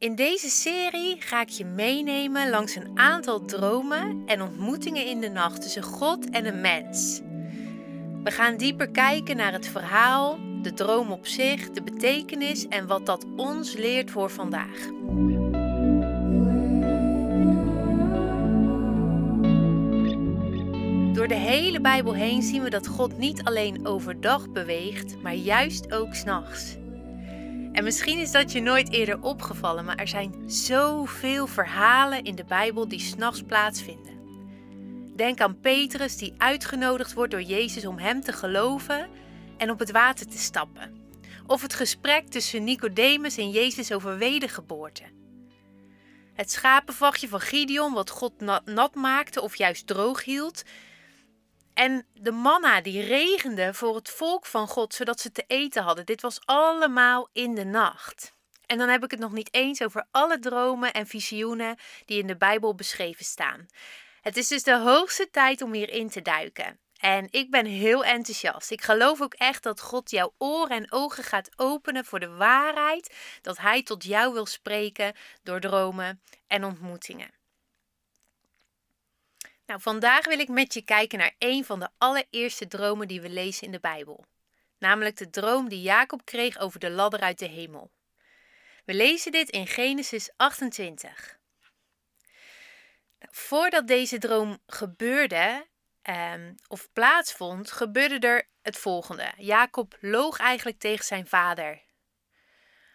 In deze serie ga ik je meenemen langs een aantal dromen en ontmoetingen in de nacht tussen God en een mens. We gaan dieper kijken naar het verhaal, de droom op zich, de betekenis en wat dat ons leert voor vandaag. Door de hele Bijbel heen zien we dat God niet alleen overdag beweegt, maar juist ook s'nachts. En misschien is dat je nooit eerder opgevallen, maar er zijn zoveel verhalen in de Bijbel die s'nachts plaatsvinden. Denk aan Petrus die uitgenodigd wordt door Jezus om hem te geloven en op het water te stappen. Of het gesprek tussen Nicodemus en Jezus over wedergeboorte. Het schapenvachtje van Gideon wat God nat maakte of juist droog hield. En de manna die regende voor het volk van God, zodat ze te eten hadden. Dit was allemaal in de nacht. En dan heb ik het nog niet eens over alle dromen en visioenen die in de Bijbel beschreven staan. Het is dus de hoogste tijd om hierin te duiken. En ik ben heel enthousiast. Ik geloof ook echt dat God jouw oren en ogen gaat openen voor de waarheid. Dat Hij tot jou wil spreken door dromen en ontmoetingen. Nou, vandaag wil ik met je kijken naar een van de allereerste dromen die we lezen in de Bijbel. Namelijk de droom die Jacob kreeg over de ladder uit de hemel. We lezen dit in Genesis 28. Nou, voordat deze droom gebeurde um, of plaatsvond, gebeurde er het volgende. Jacob loog eigenlijk tegen zijn vader.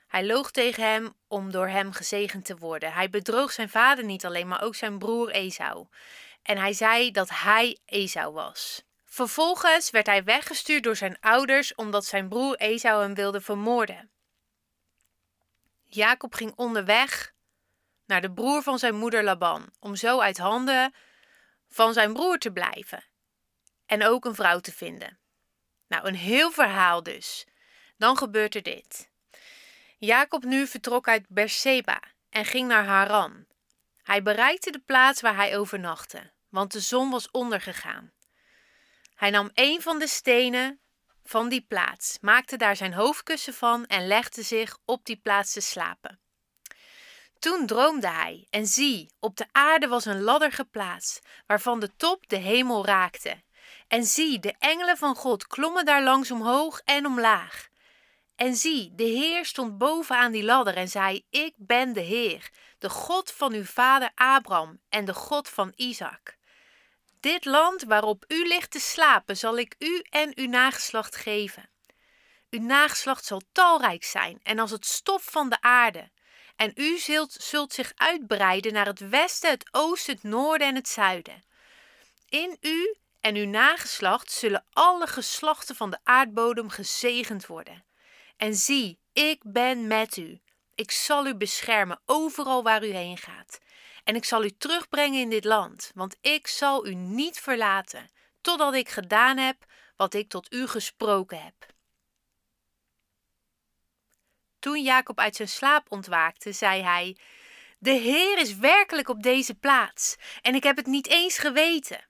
Hij loog tegen hem om door hem gezegend te worden. Hij bedroog zijn vader niet alleen, maar ook zijn broer Esau. En hij zei dat hij Esau was. Vervolgens werd hij weggestuurd door zijn ouders omdat zijn broer Esau hem wilde vermoorden. Jacob ging onderweg naar de broer van zijn moeder Laban, om zo uit handen van zijn broer te blijven en ook een vrouw te vinden. Nou, een heel verhaal dus. Dan gebeurt er dit. Jacob nu vertrok uit Berseba en ging naar Haran. Hij bereikte de plaats waar hij overnachtte, want de zon was ondergegaan. Hij nam een van de stenen van die plaats, maakte daar zijn hoofdkussen van en legde zich op die plaats te slapen. Toen droomde hij, en zie, op de aarde was een ladder geplaatst, waarvan de top de hemel raakte. En zie, de engelen van God klommen daar langs omhoog en omlaag. En zie, de Heer stond boven aan die ladder en zei: Ik ben de Heer, de God van uw vader Abraham en de God van Isaac. Dit land waarop u ligt te slapen, zal ik u en uw nageslacht geven. Uw nageslacht zal talrijk zijn en als het stof van de aarde. En u zult, zult zich uitbreiden naar het westen, het oosten, het noorden en het zuiden. In u en uw nageslacht zullen alle geslachten van de aardbodem gezegend worden. En zie, ik ben met u. Ik zal u beschermen overal waar u heen gaat. En ik zal u terugbrengen in dit land, want ik zal u niet verlaten, totdat ik gedaan heb wat ik tot u gesproken heb. Toen Jacob uit zijn slaap ontwaakte, zei hij: De Heer is werkelijk op deze plaats, en ik heb het niet eens geweten.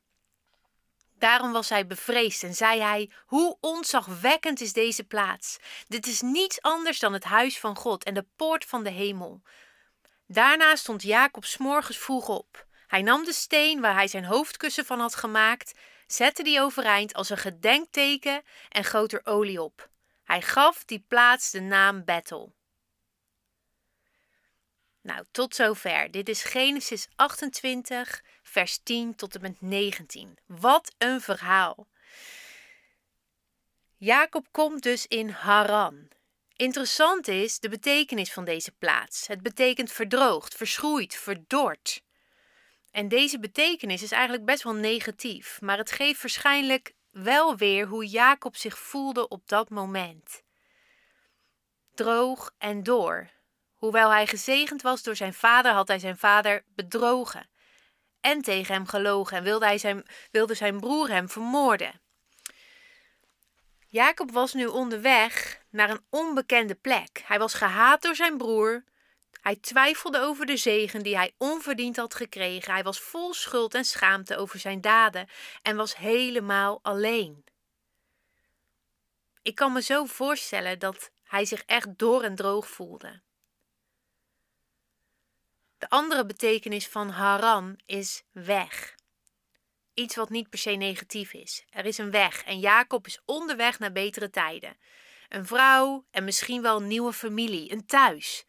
Daarom was hij bevreesd en zei hij: Hoe ontzagwekkend is deze plaats! Dit is niets anders dan het huis van God en de poort van de hemel. Daarna stond Jacob s'morgens vroeg op. Hij nam de steen waar hij zijn hoofdkussen van had gemaakt, zette die overeind als een gedenkteken en goot er olie op. Hij gaf die plaats de naam Bethel. Nou, tot zover. Dit is Genesis 28, vers 10 tot en met 19. Wat een verhaal. Jacob komt dus in Haran. Interessant is de betekenis van deze plaats. Het betekent verdroogd, verschroeid, verdord. En deze betekenis is eigenlijk best wel negatief, maar het geeft waarschijnlijk wel weer hoe Jacob zich voelde op dat moment. Droog en door. Hoewel hij gezegend was door zijn vader, had hij zijn vader bedrogen en tegen hem gelogen en wilde, hij zijn, wilde zijn broer hem vermoorden. Jacob was nu onderweg naar een onbekende plek. Hij was gehaat door zijn broer. Hij twijfelde over de zegen die hij onverdiend had gekregen. Hij was vol schuld en schaamte over zijn daden en was helemaal alleen. Ik kan me zo voorstellen dat hij zich echt door en droog voelde. De andere betekenis van Haran is weg. Iets wat niet per se negatief is. Er is een weg en Jacob is onderweg naar betere tijden. Een vrouw en misschien wel een nieuwe familie, een thuis.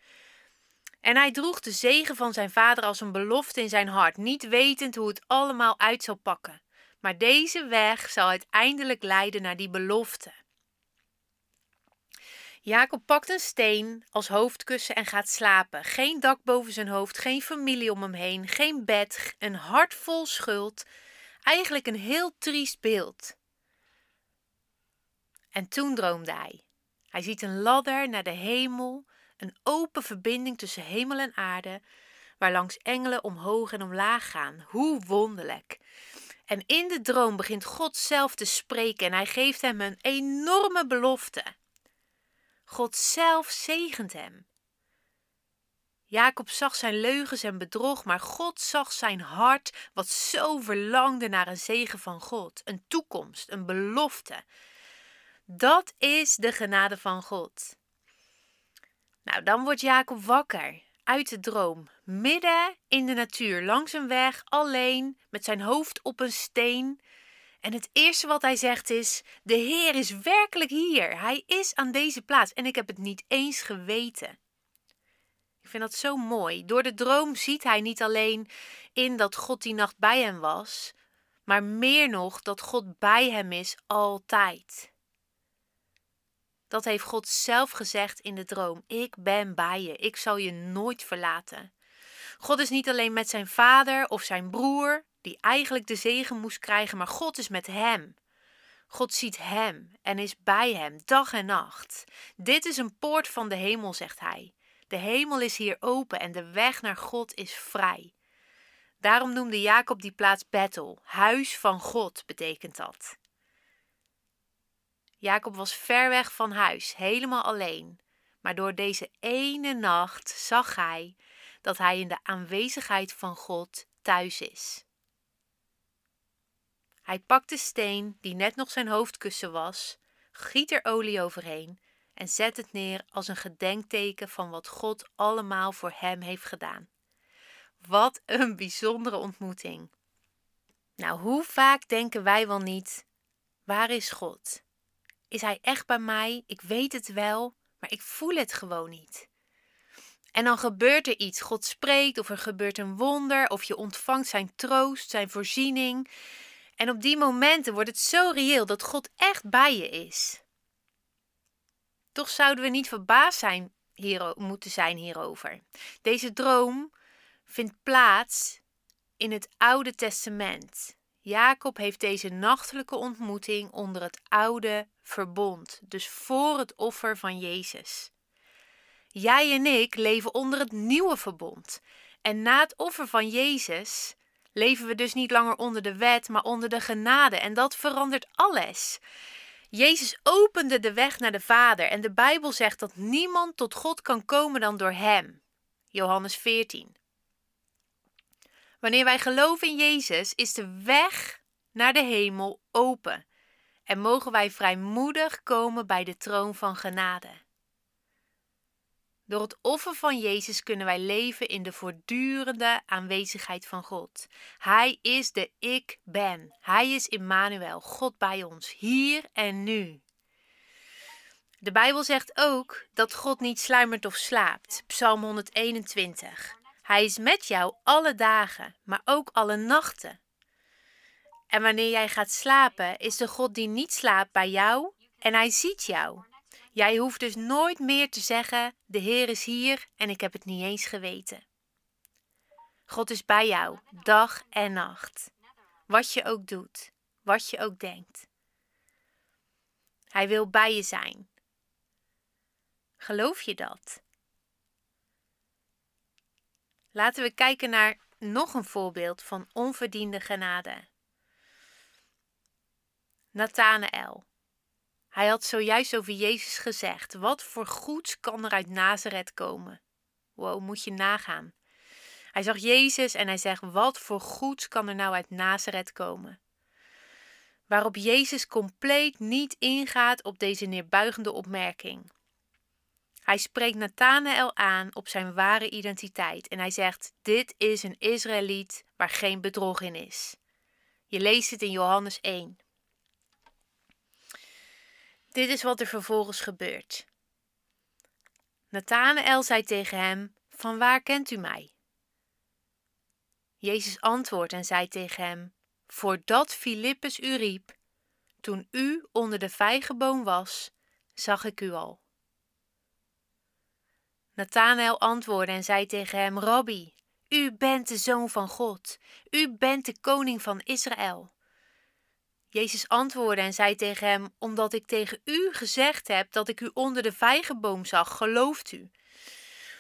En hij droeg de zegen van zijn vader als een belofte in zijn hart, niet wetend hoe het allemaal uit zou pakken. Maar deze weg zal uiteindelijk leiden naar die belofte. Jacob pakt een steen als hoofdkussen en gaat slapen. Geen dak boven zijn hoofd, geen familie om hem heen, geen bed, een hart vol schuld. Eigenlijk een heel triest beeld. En toen droomde hij. Hij ziet een ladder naar de hemel, een open verbinding tussen hemel en aarde, waar langs engelen omhoog en omlaag gaan. Hoe wonderlijk! En in de droom begint God zelf te spreken en hij geeft hem een enorme belofte. God zelf zegent hem. Jacob zag zijn leugens en bedrog, maar God zag zijn hart, wat zo verlangde naar een zegen van God, een toekomst, een belofte. Dat is de genade van God. Nou, dan wordt Jacob wakker uit de droom, midden in de natuur, langs een weg, alleen, met zijn hoofd op een steen. En het eerste wat hij zegt is: De Heer is werkelijk hier. Hij is aan deze plaats en ik heb het niet eens geweten. Ik vind dat zo mooi. Door de droom ziet hij niet alleen in dat God die nacht bij hem was, maar meer nog dat God bij hem is altijd. Dat heeft God zelf gezegd in de droom. Ik ben bij je. Ik zal je nooit verlaten. God is niet alleen met zijn vader of zijn broer, die eigenlijk de zegen moest krijgen, maar God is met hem. God ziet hem en is bij hem dag en nacht. Dit is een poort van de hemel, zegt hij. De hemel is hier open en de weg naar God is vrij. Daarom noemde Jacob die plaats Bethel, huis van God betekent dat. Jacob was ver weg van huis, helemaal alleen. Maar door deze ene nacht zag hij dat hij in de aanwezigheid van God thuis is. Hij pakt de steen, die net nog zijn hoofdkussen was, giet er olie overheen en zet het neer als een gedenkteken van wat God allemaal voor hem heeft gedaan. Wat een bijzondere ontmoeting. Nou, hoe vaak denken wij wel niet: waar is God? Is Hij echt bij mij? Ik weet het wel, maar ik voel het gewoon niet. En dan gebeurt er iets. God spreekt, of er gebeurt een wonder, of je ontvangt zijn troost, zijn voorziening. En op die momenten wordt het zo reëel dat God echt bij je is. Toch zouden we niet verbaasd zijn moeten zijn hierover. Deze droom vindt plaats in het Oude Testament. Jacob heeft deze nachtelijke ontmoeting onder het oude verbond, dus voor het offer van Jezus. Jij en ik leven onder het nieuwe verbond. En na het offer van Jezus leven we dus niet langer onder de wet, maar onder de genade. En dat verandert alles. Jezus opende de weg naar de Vader en de Bijbel zegt dat niemand tot God kan komen dan door Hem. Johannes 14. Wanneer wij geloven in Jezus, is de weg naar de hemel open en mogen wij vrijmoedig komen bij de troon van genade. Door het offer van Jezus kunnen wij leven in de voortdurende aanwezigheid van God. Hij is de Ik Ben. Hij is Immanuel, God bij ons, hier en nu. De Bijbel zegt ook dat God niet sluimert of slaapt. Psalm 121. Hij is met jou alle dagen, maar ook alle nachten. En wanneer jij gaat slapen, is de God die niet slaapt bij jou en hij ziet jou. Jij hoeft dus nooit meer te zeggen: De Heer is hier en ik heb het niet eens geweten. God is bij jou, dag en nacht. Wat je ook doet, wat je ook denkt. Hij wil bij je zijn. Geloof je dat? Laten we kijken naar nog een voorbeeld van onverdiende genade. Nathanael. Hij had zojuist over Jezus gezegd: Wat voor goeds kan er uit Nazareth komen? Wow, moet je nagaan. Hij zag Jezus en hij zegt: Wat voor goeds kan er nou uit Nazareth komen? Waarop Jezus compleet niet ingaat op deze neerbuigende opmerking. Hij spreekt Nathanael aan op zijn ware identiteit en hij zegt: Dit is een Israëliet waar geen bedrog in is. Je leest het in Johannes 1. Dit is wat er vervolgens gebeurt. Nathanael zei tegen hem: Van waar kent u mij? Jezus antwoordt en zei tegen hem: Voordat Filippus u riep, toen u onder de vijgenboom was, zag ik u al. Nathanael antwoordde en zei tegen hem: Rabbi, u bent de zoon van God, u bent de koning van Israël. Jezus antwoordde en zei tegen hem: Omdat ik tegen u gezegd heb dat ik u onder de vijgenboom zag, gelooft u.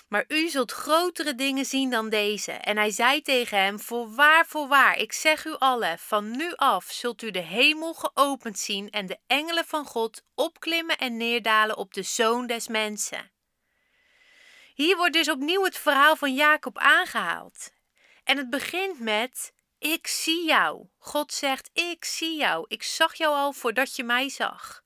Maar u zult grotere dingen zien dan deze. En hij zei tegen hem: Voorwaar, voorwaar, ik zeg u allen, van nu af zult u de hemel geopend zien en de engelen van God opklimmen en neerdalen op de zoon des mensen. Hier wordt dus opnieuw het verhaal van Jacob aangehaald. En het begint met: Ik zie jou. God zegt: Ik zie jou. Ik zag jou al voordat je mij zag.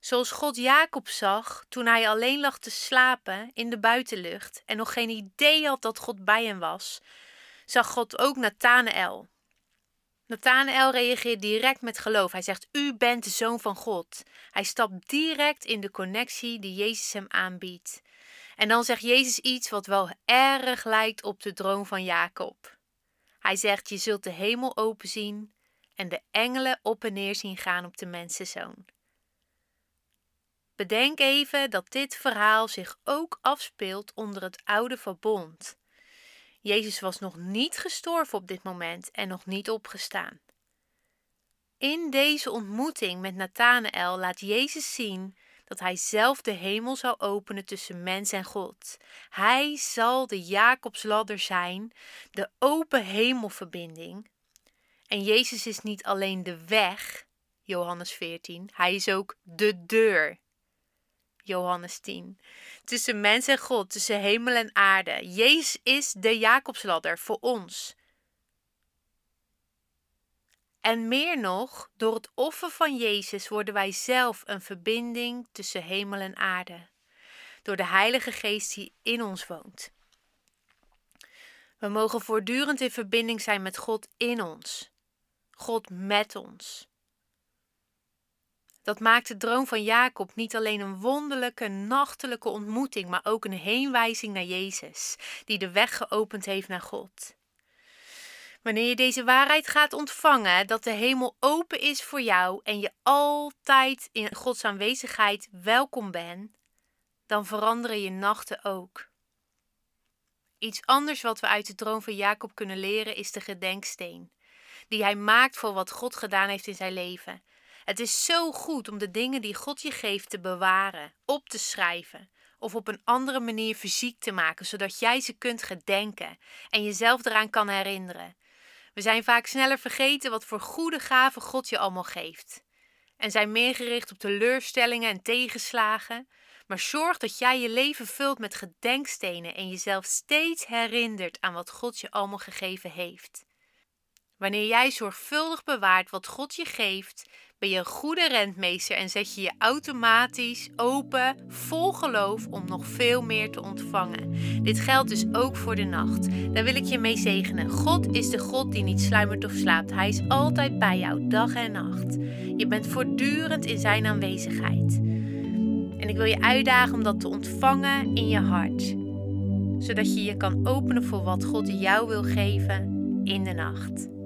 Zoals God Jacob zag toen hij alleen lag te slapen in de buitenlucht en nog geen idee had dat God bij hem was, zag God ook Nathanael. Nathanael reageert direct met geloof. Hij zegt: U bent de zoon van God. Hij stapt direct in de connectie die Jezus hem aanbiedt. En dan zegt Jezus iets wat wel erg lijkt op de droom van Jacob. Hij zegt: Je zult de hemel open zien en de engelen op en neer zien gaan op de mensenzoon. Bedenk even dat dit verhaal zich ook afspeelt onder het oude verbond. Jezus was nog niet gestorven op dit moment en nog niet opgestaan. In deze ontmoeting met Nathanael laat Jezus zien dat hij zelf de hemel zou openen tussen mens en God. Hij zal de Jacobsladder zijn, de open hemelverbinding. En Jezus is niet alleen de weg, Johannes 14, hij is ook de deur. Johannes 10. Tussen mens en God, tussen hemel en aarde. Jezus is de Jacobsladder voor ons. En meer nog, door het offer van Jezus worden wij zelf een verbinding tussen hemel en aarde. Door de Heilige Geest die in ons woont. We mogen voortdurend in verbinding zijn met God in ons. God met ons. Dat maakt de droom van Jacob niet alleen een wonderlijke nachtelijke ontmoeting, maar ook een heenwijzing naar Jezus, die de weg geopend heeft naar God. Wanneer je deze waarheid gaat ontvangen, dat de hemel open is voor jou en je altijd in Gods aanwezigheid welkom bent, dan veranderen je nachten ook. Iets anders wat we uit de droom van Jacob kunnen leren is de gedenksteen, die hij maakt voor wat God gedaan heeft in zijn leven. Het is zo goed om de dingen die God je geeft te bewaren, op te schrijven of op een andere manier fysiek te maken, zodat jij ze kunt gedenken en jezelf eraan kan herinneren. We zijn vaak sneller vergeten wat voor goede gaven God je allemaal geeft. En zijn meer gericht op teleurstellingen en tegenslagen. Maar zorg dat jij je leven vult met gedenkstenen en jezelf steeds herinnert aan wat God je allemaal gegeven heeft. Wanneer jij zorgvuldig bewaart wat God je geeft, ben je een goede rentmeester en zet je je automatisch open, vol geloof om nog veel meer te ontvangen. Dit geldt dus ook voor de nacht. Daar wil ik je mee zegenen. God is de God die niet sluimert of slaapt. Hij is altijd bij jou, dag en nacht. Je bent voortdurend in zijn aanwezigheid. En ik wil je uitdagen om dat te ontvangen in je hart, zodat je je kan openen voor wat God jou wil geven in de nacht.